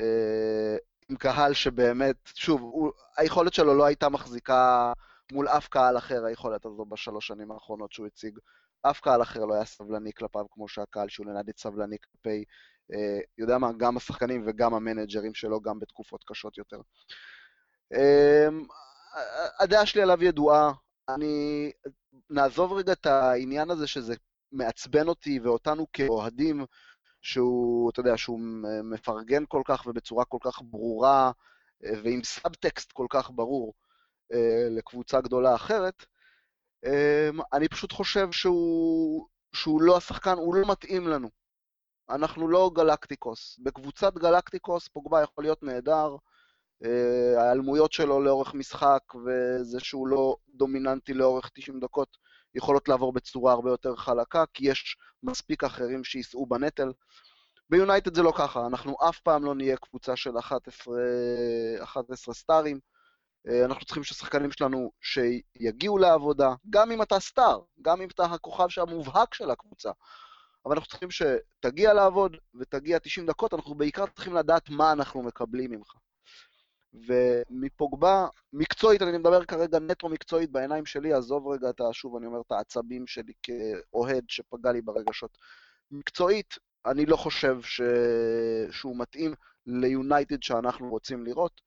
אה, עם קהל שבאמת, שוב, הוא, היכולת שלו לא הייתה מחזיקה מול אף קהל אחר, היכולת הזו בשלוש שנים האחרונות שהוא הציג. אף קהל אחר לא היה סבלני כלפיו כמו שהקהל של יונדד סבלני כלפי, אה, יודע מה, גם השחקנים וגם המנג'רים שלו, גם בתקופות קשות יותר. אה, הדעה שלי עליו ידועה, אני... נעזוב רגע את העניין הזה שזה מעצבן אותי ואותנו כאוהדים, שהוא, אתה יודע, שהוא מפרגן כל כך ובצורה כל כך ברורה אה, ועם סאבטקסט כל כך ברור אה, לקבוצה גדולה אחרת, אני פשוט חושב שהוא, שהוא לא השחקן, הוא לא מתאים לנו. אנחנו לא גלקטיקוס. בקבוצת גלקטיקוס פוגבה יכול להיות נהדר, אה, ההיעלמויות שלו לאורך משחק וזה שהוא לא דומיננטי לאורך 90 דקות יכולות לעבור בצורה הרבה יותר חלקה, כי יש מספיק אחרים שיישאו בנטל. ביונייטד זה לא ככה, אנחנו אף פעם לא נהיה קבוצה של 11, 11 סטארים. אה, אנחנו צריכים שהשחקנים שלנו שיגיעו לעבודה, גם אם אתה סטאר, גם אם אתה הכוכב המובהק של הקבוצה. אבל אנחנו צריכים שתגיע לעבוד ותגיע 90 דקות, אנחנו בעיקר צריכים לדעת מה אנחנו מקבלים ממך. ומפוגבה, מקצועית, אני מדבר כרגע נטו מקצועית בעיניים שלי, עזוב רגע את. שוב, אני אומר את העצבים שלי כאוהד שפגע לי ברגשות. מקצועית, אני לא חושב ש... שהוא מתאים ליונייטד שאנחנו רוצים לראות.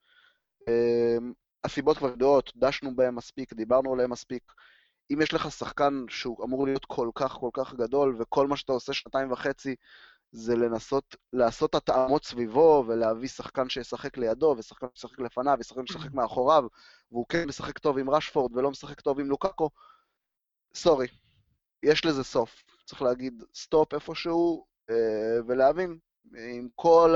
הסיבות כבר ידועות, דשנו בהם מספיק, דיברנו עליהם מספיק. אם יש לך שחקן שהוא אמור להיות כל כך כל כך גדול, וכל מה שאתה עושה שנתיים וחצי זה לנסות לעשות התאמות סביבו, ולהביא שחקן שישחק לידו, ושחקן שישחק לפניו, ושחקן שישחק מאחוריו, והוא כן משחק טוב עם רשפורד ולא משחק טוב עם לוקאקו, sorry, יש לזה סוף. צריך להגיד stop איפשהו, אה, ולהבין, עם כל.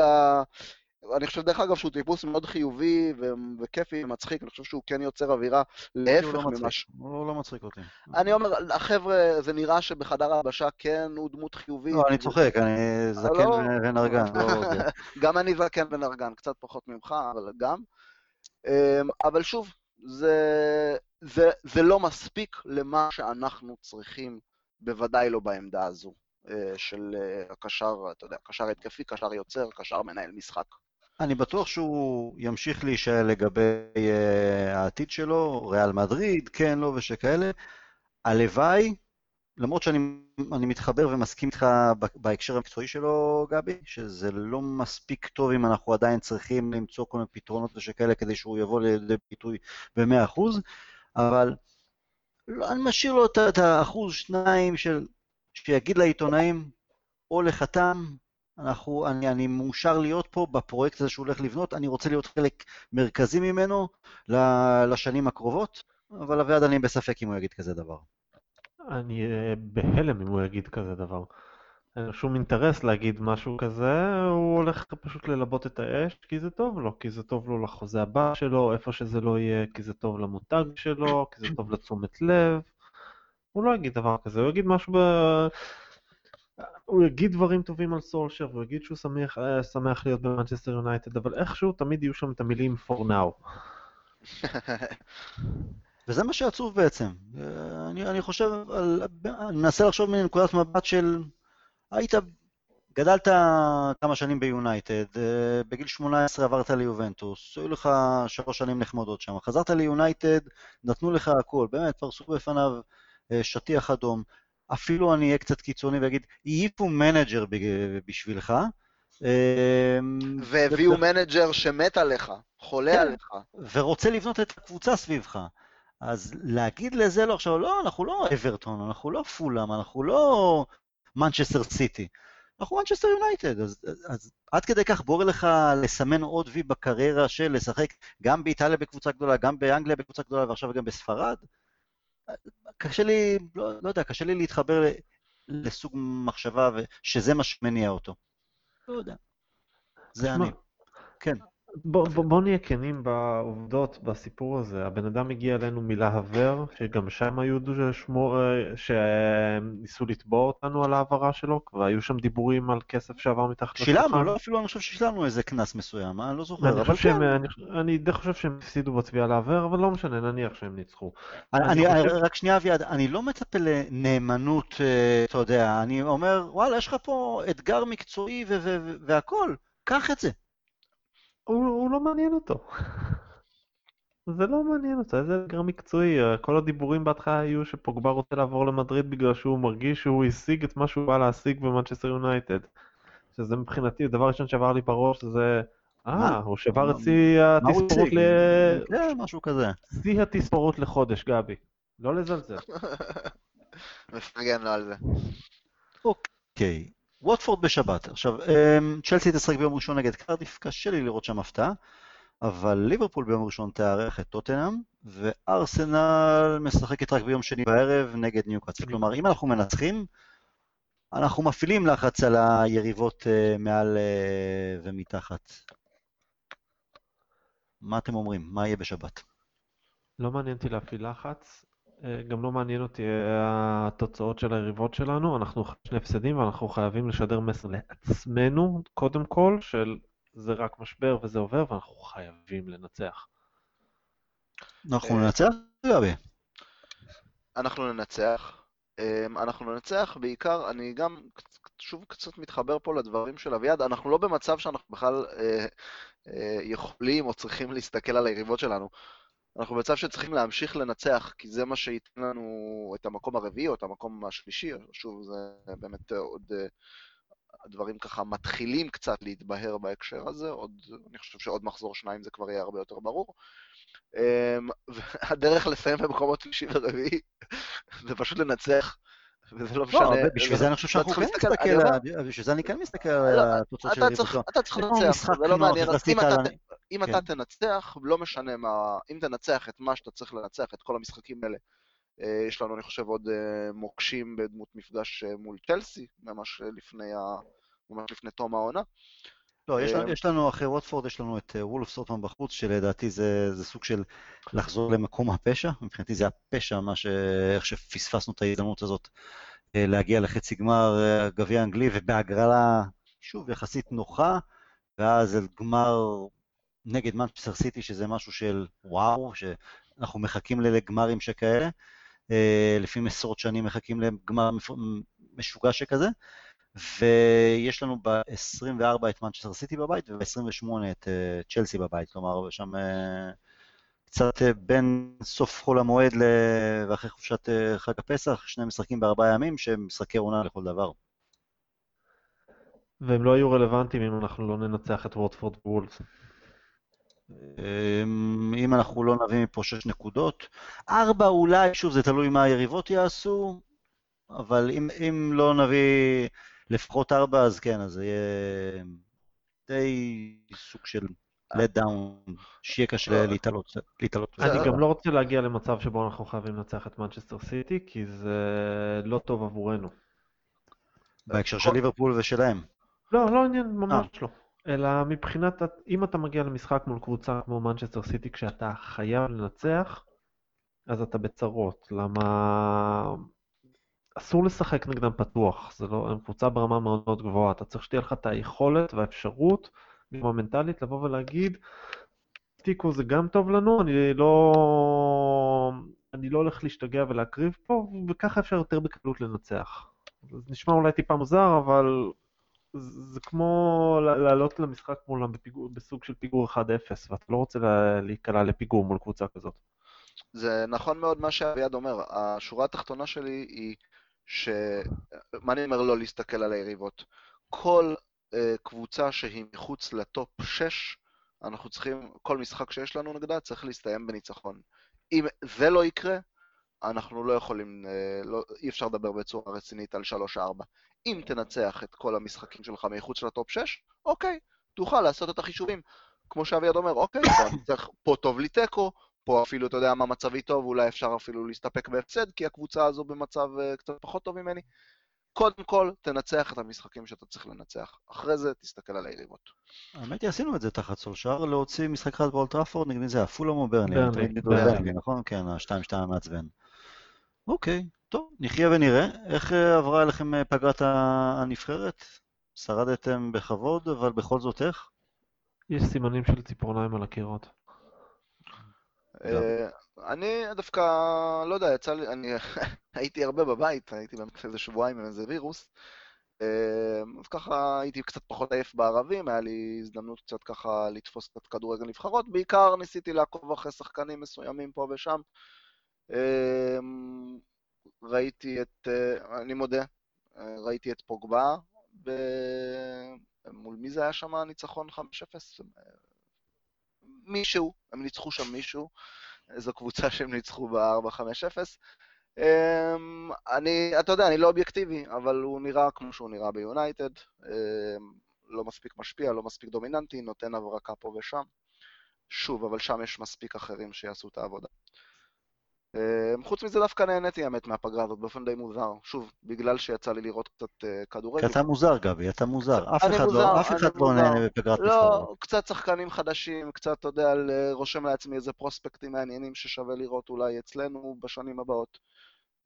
אני חושב, דרך אגב, שהוא טיפוס מאוד חיובי ו- וכיפי ומצחיק, אני חושב שהוא כן יוצר אווירה להפך לא ממה ש... הוא לא מצחיק אותי. אני אומר, החבר'ה, זה נראה שבחדר ההלבשה כן הוא דמות חיובית. לא, אני צוחק, אני זקן לא... ונרגן, לא... גם אני זקן ונרגן, קצת פחות ממך, אבל גם. אמ, אבל שוב, זה, זה, זה לא מספיק למה שאנחנו צריכים, בוודאי לא בעמדה הזו. אה, של אה, הקשר, אתה יודע, קשר התקפי, קשר יוצר, קשר מנהל משחק. אני בטוח שהוא ימשיך להישאל לגבי uh, העתיד שלו, ריאל מדריד, כן, לא ושכאלה. הלוואי, למרות שאני מתחבר ומסכים איתך בהקשר המקצועי שלו, גבי, שזה לא מספיק טוב אם אנחנו עדיין צריכים למצוא כל מיני פתרונות ושכאלה כדי שהוא יבוא לידי ביטוי ב-100%, אבל לא, אני משאיר לו את האחוז, שניים של, שיגיד לעיתונאים, או לחתם, אנחנו, אני, אני מאושר להיות פה בפרויקט הזה שהוא הולך לבנות, אני רוצה להיות חלק מרכזי ממנו לשנים הקרובות, אבל אביעד אני בספק אם הוא יגיד כזה דבר. אני אה, בהלם אם הוא יגיד כזה דבר. אין לו שום אינטרס להגיד משהו כזה, הוא הולך פשוט ללבות את האש, כי זה טוב לו, כי זה טוב לו לחוזה הבא שלו, איפה שזה לא יהיה, כי זה טוב למותג שלו, כי זה טוב לתשומת לב. הוא לא יגיד דבר כזה, הוא יגיד משהו ב... הוא יגיד דברים טובים על סולשר, והוא יגיד שהוא שמח, אה, שמח להיות במנצ'סטר יונייטד, אבל איכשהו תמיד יהיו שם את המילים for now. וזה מה שעצוב בעצם. אני, אני חושב, על, אני מנסה לחשוב מנקודת מבט של, היית, גדלת כמה שנים ביונייטד, אה, בגיל 18 עברת ליובנטוס, היו לך שלוש שנים נחמדות שם, חזרת ליונייטד, נתנו לך הכל, באמת, פרסו בפניו אה, שטיח אדום. אפילו אני אהיה קצת קיצוני ואגיד, העיפו מנג'ר בשבילך. אמ, והביאו מנג'ר שמת עליך, חולה כן, עליך. ורוצה לבנות את הקבוצה סביבך. אז להגיד לזה לא, עכשיו, לא, אנחנו לא אברטון, אנחנו לא פולאם, אנחנו לא מנצ'סטר סיטי. אנחנו מנצ'סטר יונייטד, אז, אז עד כדי כך בוער לך לסמן עוד וי בקריירה של לשחק גם באיטליה בקבוצה גדולה, גם באנגליה בקבוצה גדולה ועכשיו גם בספרד? קשה לי, לא, לא יודע, קשה לי להתחבר לסוג מחשבה שזה מה שמניע אותו. לא יודע. זה אני. כן. בוא, בוא, בוא נהיה כנים בעובדות בסיפור הזה. הבן אדם הגיע אלינו מלהבר, שגם שם היו שמור, שניסו לתבוע אותנו על ההעברה שלו, והיו שם דיבורים על כסף שעבר מתחת לשולחן. שילמנו, לא אפילו אני חושב ששילמנו איזה קנס מסוים, אני לא זוכר, אני אבל כן. אני, אני די חושב שהם הפסידו בתביעה להבר, אבל לא משנה, נניח שהם ניצחו. אני, אני, אני חושב... רק שנייה אביעד, אני לא מצפה לנאמנות, אה, אתה יודע, אני אומר, וואלה, יש לך פה אתגר מקצועי והכול, קח את זה. הוא, הוא לא מעניין אותו. זה לא מעניין אותו, איזה אתגר מקצועי. כל הדיבורים בהתחלה היו שפוגבה רוצה לעבור למדריד בגלל שהוא מרגיש שהוא השיג את מה שהוא בא להשיג במנצ'סטר יונייטד. שזה מבחינתי, הדבר ראשון שעבר לי בראש זה, אה, הוא שבר את שיא התספורות ל... כן, משהו כזה. שיא התספורות לחודש, גבי. לא לזלזל. מפרגן לו על זה. אוקיי. ווטפורד בשבת. עכשיו, אמ, צ'לסי תשחק ביום ראשון נגד קרדיף, קשה לי לראות שם הפתעה, אבל ליברפול ביום ראשון תארח את טוטנאם, וארסנל משחקת רק ביום שני בערב נגד ניוקאצל. כלומר, אם אנחנו מנצחים, אנחנו מפעילים לחץ על היריבות אה, מעל אה, ומתחת. מה אתם אומרים? מה יהיה בשבת? לא מעניין אותי להפעיל לחץ. אה, גם לא מעניין אותי אה, התוצאות של היריבות שלנו, אנחנו שני הפסדים ואנחנו חייבים לשדר מסר לעצמנו, קודם כל, של זה רק משבר וזה עובר ואנחנו חייבים לנצח. אנחנו אה, ננצח, גבי? אנחנו ננצח. אנחנו ננצח בעיקר, אני גם שוב קצת מתחבר פה לדברים של אביעד, אנחנו לא במצב שאנחנו בכלל יכולים או צריכים להסתכל על היריבות שלנו. אנחנו במצב שצריכים להמשיך לנצח, כי זה מה שייתן לנו את המקום הרביעי או את המקום השלישי, שוב, זה באמת עוד... הדברים ככה מתחילים קצת להתבהר בהקשר הזה, עוד, אני חושב שעוד מחזור שניים זה כבר יהיה הרבה יותר ברור. אמ, והדרך לסיים במקומות שלישי ורביעי זה פשוט לנצח וזה לא, לא משנה. לא, בשביל זה אני חושב שאנחנו כן נסתכל, בשביל זה אני כן מסתכל על לא, התוצאות של יריבותו. אתה צריך לנצח, זה לא מעניין. אם אתה כן. תנצח, לא משנה מה, אם תנצח את מה שאתה צריך לנצח, את כל המשחקים האלה, אה, יש לנו, אני חושב, עוד אה, מוקשים בדמות מפגש אה, מול צ'לסי, ממש לפני, ממש לפני תום העונה. לא, יש, יש לנו, אחרי ווטפורד יש לנו את וולף סוטמן בחוץ, שלדעתי זה, זה סוג של לחזור למקום הפשע. מבחינתי זה הפשע, מה ש... איך שפספסנו את ההזדמנות הזאת להגיע לחצי גמר גביע אנגלי, ובהגרלה, שוב, יחסית נוחה, ואז גמר נגד מנצ'סטר סיטי, שזה משהו של וואו, שאנחנו מחכים לגמרים שכאלה. לפעמים עשרות שנים מחכים לגמר משוגע שכזה. ויש לנו ב-24 את מנצ'סטר סיטי בבית וב-28 את אה, צ'לסי בבית, כלומר שם אה, קצת אה, בין סוף חול המועד ואחרי חופשת חג הפסח, שני משחקים בארבעה ימים שהם משחקי עונה לכל דבר. והם לא היו רלוונטיים אם אנחנו לא ננצח את וורדפורד וולס. אמ, אם אנחנו לא נביא מפה שש נקודות, ארבע אולי, שוב, זה תלוי מה היריבות יעשו, אבל אם, אם לא נביא לפחות ארבע, אז כן, אז זה יהיה די סוג של let down, שיהיה קשה להתעלות. אני גם לא רוצה להגיע למצב שבו אנחנו חייבים לנצח את מנצ'סטר סיטי, כי זה לא טוב עבורנו. בהקשר של ליברפול ושלהם. לא, לא עניין, ממש לא. אלא מבחינת, אם אתה מגיע למשחק מול קבוצה כמו מנצ'סטר סיטי כשאתה חייב לנצח, אז אתה בצרות. למה... אסור לשחק נגדם פתוח, זה לא, הם קבוצה ברמה מאוד מאוד גבוהה, אתה צריך שתהיה לך את היכולת והאפשרות, גם המנטלית, לבוא ולהגיד, תיקו זה גם טוב לנו, אני לא, אני לא הולך להשתגע ולהקריב פה, וככה אפשר יותר בקלות לנצח. זה נשמע אולי טיפה מוזר, אבל זה כמו לעלות למשחק מולם בפיגור, בסוג של פיגור 1-0, ואתה לא רוצה להיקלע לפיגור מול קבוצה כזאת. זה נכון מאוד מה שאביעד אומר. השורה התחתונה שלי היא ש... מה אני אומר לא להסתכל על היריבות? כל uh, קבוצה שהיא מחוץ לטופ 6, אנחנו צריכים, כל משחק שיש לנו נגדה צריך להסתיים בניצחון. אם זה לא יקרה, אנחנו לא יכולים, אה, לא, אי אפשר לדבר בצורה רצינית על 3-4. אם תנצח את כל המשחקים שלך מחוץ לטופ 6, אוקיי, תוכל לעשות את החישובים. כמו שאביעד אומר, אוקיי, פה טוב לי תיקו, פה אפילו, אתה יודע מה מצבי טוב, אולי אפשר אפילו להסתפק בהפסד, כי הקבוצה הזו במצב uh, קצת פחות טוב ממני. קודם כל, תנצח את המשחקים שאתה צריך לנצח. אחרי זה, תסתכל על היריבות. האמת היא, עשינו את זה תחת סולשר, להוציא משחק אחד באולטראפורד, נגד מי זה היה? פולאם או ברני? ברני, נכון? כן, ה-2-2 המעצבן. אוקיי, טוב, נחיה ונראה. איך אה, עברה אליכם אה, פגרת הנבחרת? שרדתם בכבוד, אבל בכל זאת איך? יש סימנים של ציפורניים על הקירות. אה, אני דווקא, לא יודע, יצא לי, אני הייתי הרבה בבית, הייתי באמת איזה שבועיים עם איזה וירוס. אה, אז ככה הייתי קצת פחות עייף בערבים, היה לי הזדמנות קצת ככה לתפוס קצת כדורגל נבחרות. בעיקר ניסיתי לעקוב אחרי שחקנים מסוימים פה ושם. אה, ראיתי את, אני מודה, ראיתי את פוגבה, ב- מול מי זה היה שם הניצחון 5-0? מישהו, הם ניצחו שם מישהו, איזו קבוצה שהם ניצחו ב-4-5-0. אמ, אני, אתה יודע, אני לא אובייקטיבי, אבל הוא נראה כמו שהוא נראה ביונייטד. אמ, לא מספיק משפיע, לא מספיק דומיננטי, נותן הברקה פה ושם. שוב, אבל שם יש מספיק אחרים שיעשו את העבודה. אמ, חוץ מזה דווקא נהניתי האמת מהפגרה הזאת באופן די מוזר. שוב, בגלל שיצא לי לראות קצת אה, כדורגל. אתה מוזר, גבי, אתה מוזר. אף אחד מוזר, לא- אף אחד לא מוזר. נהנה בפגרת נבחרות. לא, קצת שחקנים חדשים, קצת, אתה יודע, אה, רושם לעצמי איזה פרוספקטים מעניינים ששווה לראות אולי אצלנו בשנים הבאות.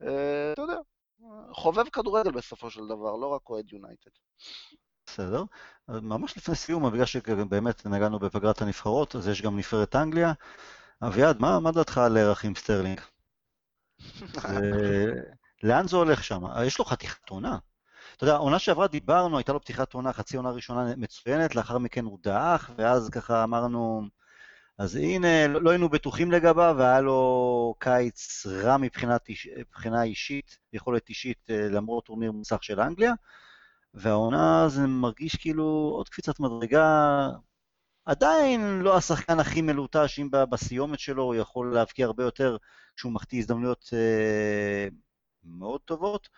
אה, אתה יודע, חובב כדורגל בסופו של דבר, לא רק אוהד יונייטד. בסדר. ממש לפני סיום, בגלל שבאמת נגענו בפגרת הנבחרות, אז יש גם נבחרת אנגליה. אביעד, מה, מה דעתך על רחים סטרלינג? זה- לאן זה הולך שם? יש לו חתיכת עונה. אתה יודע, העונה שעברה דיברנו, הייתה לו פתיחת עונה, חצי עונה ראשונה מצוינת, לאחר מכן הוא דעך, ואז ככה אמרנו, אז הנה, לא, לא היינו בטוחים לגביו, והיה לו קיץ רע מבחינת, מבחינה אישית, יכולת אישית, אה, למרות טורניר מוצלח של אנגליה, והעונה זה מרגיש כאילו עוד קפיצת מדרגה, עדיין לא השחקן הכי מלוטש, אם בסיומת שלו הוא יכול להבקיע הרבה יותר כשהוא מחטיא הזדמנויות אה, מאוד טובות,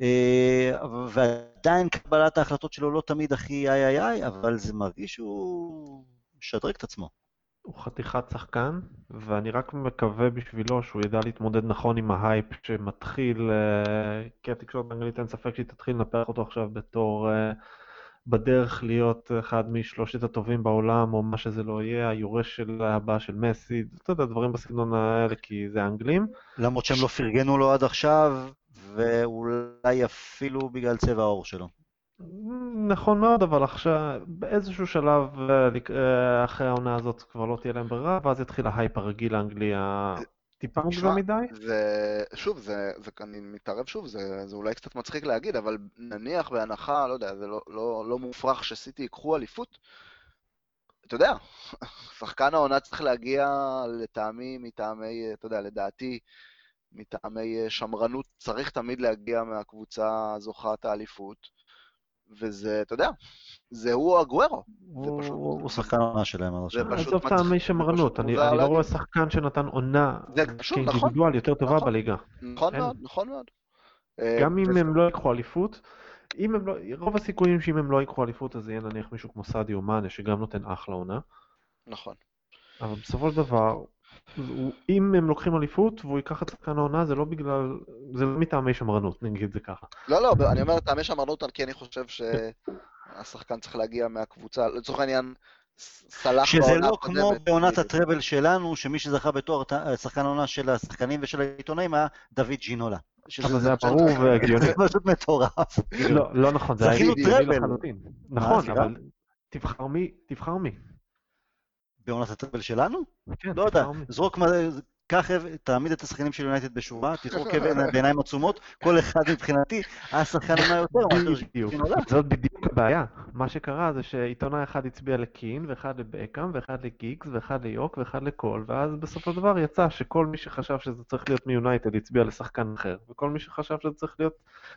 אה, ועדיין קבלת ההחלטות שלו לא תמיד הכי איי איי איי, אבל זה מרגיש שהוא משדרג את עצמו. הוא חתיכת שחקן, ואני רק מקווה בשבילו שהוא ידע להתמודד נכון עם ההייפ שמתחיל, אה, כי התקשורת האנגלית אין ספק שהיא תתחיל לנפח אותו עכשיו בתור בדרך להיות אחד משלושת הטובים בעולם, או מה שזה לא יהיה, היורש של הבא של מסי, אתה יודע, דברים בסגנון האלה, כי זה האנגלים. למרות שהם לא פרגנו לו עד עכשיו, ואולי אפילו בגלל צבע העור שלו. נכון מאוד, אבל עכשיו, באיזשהו שלב אה, אה, אחרי העונה הזאת כבר לא תהיה להם ברירה, ואז יתחיל ההייפ הרגיל האנגלי הטיפה תשמע, מוקדם מדי. זה, שוב, זה, זה, אני מתערב שוב, זה, זה אולי קצת מצחיק להגיד, אבל נניח בהנחה, לא יודע, זה לא, לא, לא מופרך שסיטי ייקחו אליפות, אתה יודע, שחקן העונה צריך להגיע לטעמי, מטעמי, אתה יודע, לדעתי, מטעמי שמרנות, צריך תמיד להגיע מהקבוצה זוכת האליפות, וזה, אתה יודע, זה הוא אגוורו. הוא פשוט- הוא שחקן העונה שלהם עד זה עכשיו. פשוט עזוב מצחיק- טעמי זה שמרנות, אני לא רואה. שחקן שנתן עונה זה נכון, כאינדיבידואל יותר טובה נכון. בליגה. נכון. מאוד, נכון מאוד. אה, גם אם הם לא ייקחו אליפות, אם הם לא, רוב הסיכויים שאם הם לא ייקחו אליפות אז יהיה נניח מישהו כמו סעדי או מאנה שגם נותן אחלה עונה, נכון. אבל בסופו של דבר, אם הם לוקחים אליפות והוא ייקח את שחקן העונה זה לא בגלל, זה לא מטעמי שמרנות, נגיד את זה ככה. לא, לא, אני אומר, טעמי שמרנות, כי אני חושב שהשחקן צריך להגיע מהקבוצה, לצורך העניין, סלח שזה לא כמו. בעונת הטראבל שלנו, שמי שזכה בתואר שחקן העונה של השחקנים ושל העיתונאים היה דוד ג'ינולה. אבל זה היה ברור והגיוני. זה פשוט מטורף. לא, לא נכון, זה היה זכינו טראבל. נכון? אבל תבחר מי, תבחר מי. בעונת הטראבל שלנו? כן, לא יודע, מי. זרוק, מה- קח, תעמיד את השחקנים של יונייטד בשורה, תזרוק בעיניים עצומות, כל אחד מבחינתי היה שחקן עונה יותר מאשר בדיוק. זאת בדיוק הבעיה. מה שקרה זה שעיתונאי אחד הצביע לקין, ואחד לבקאם, ואחד לגיגס, ואחד ליוק, ואחד לקול, ואז בסופו של דבר יצא שכל מי שחשב שזה צריך להיות מיונייטד הצביע לשחקן אחר, וכל מי שחשב שזה צריך להיות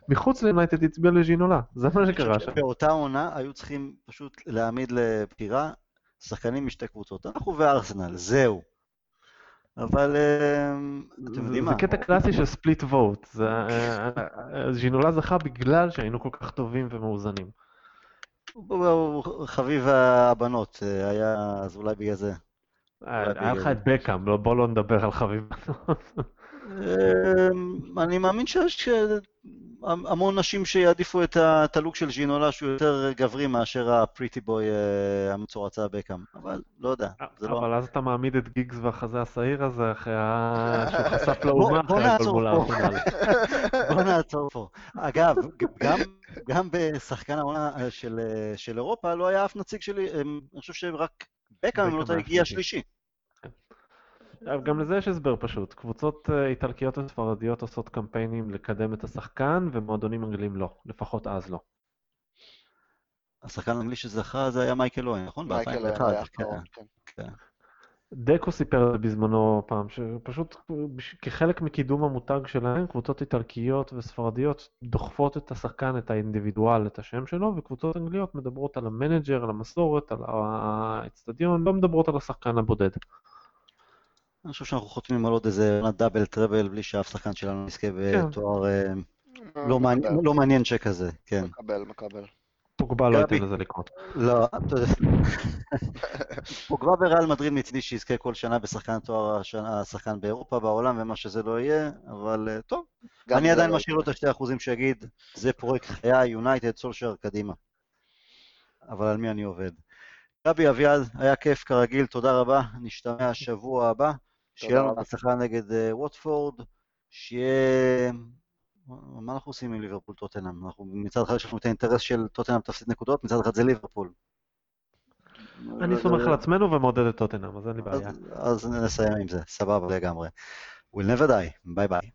מחוץ ליונייטד הצביע לז'ינולה. זה מה שקרה שם. באותה עונה היו צריכים פשוט להעמיד לבחירה שחקנים משתי קבוצות, אנחנו וארסנל, זהו. אבל אה, אתם זה- יודעים זה מה? קטע קלאסי של ספליט ווט. ז'ינולה זכה בגלל שהיינו כל כך טובים ומאוזנים. חביב הבנות, אה, היה, אז אולי בגלל זה. היה לך זה. את בקאם, לא- בוא לא נדבר על חביב. אמ, אני מאמין שיש אה, המון נשים שיעדיפו את הלוק של ז'ינולה שהוא יותר גברי מאשר הפריטי בוי אה, המצורצה בקאם, אבל לא יודע, זה לא... אבל אז אתה מעמיד את גיגס והחזה השעיר הזה אחרי. שהוא חשף לאומה אחרי נעצור הגולמול פה. האחרונה. בוא נעצור פה. אגב, גם, גם בשחקן העונה אה, של, אה, של אירופה לא היה אף נציג שלי, אני חושב שרק בקאם, אם לא הגיע שלישי. גם לזה יש הסבר פשוט. קבוצות אה, איטלקיות וספרדיות עושות קמפיינים לקדם את השחקן, ומועדונים אנגלים לא. לפחות אז לא. השחקן האנגלי שזכה זה היה מייקל אוון, נכון? מייקל ב-2001. היה כן. האחרון, כן. דקו סיפר בזמנו פעם, שפשוט כחלק מקידום המותג שלהם, קבוצות איטלקיות וספרדיות דוחפות את השחקן, את האינדיבידואל, את השם שלו, וקבוצות אנגליות מדברות על המנג'ר, על המסורת, על האצטדיון, לא מדברות על השחקן הבודד. אני חושב שאנחנו חותמים על עוד איזה עונת דאבל טראבל בלי שאף שחקן שלנו יזכה בתואר אה, לא מעניין- מקבל, לא מעניין שכזה, כן. מקבל, מקבל. פוגבה לא. ייתן לזה לקרות. לא, אתה יודע. פוגבה בריאל מדריד מצידי שיזכה כל שנה בשחקן השנה- השחקן באירופה, בעולם ומה שזה לא יהיה, אבל אה, טוב. אני עדיין לא משאיר לו את השתי אחוזים שיגיד, זה פרויקט חיי, יונייטד, סולשר, קדימה. אבל על מי אני עובד? גבי אביעד, היה כיף כרגיל, תודה רבה, נשתמע שבוע הבא. שיהיה לנו רבה. בהצלחה נגד אה, ווטפורד, שיהיה... מה אנחנו עושים עם ליברפול טוטנאם? אנחנו מצד אחד יש לנו את האינטרס של טוטנאם תפסיד נקודות, מצד אחד זה ליברפול. אני סומך על עצמנו ומעודד את טוטנאם, אז אין לי בעיה. אז, אז נסיים עם זה, סבבה לגמרי. We'll never die, ביי ביי.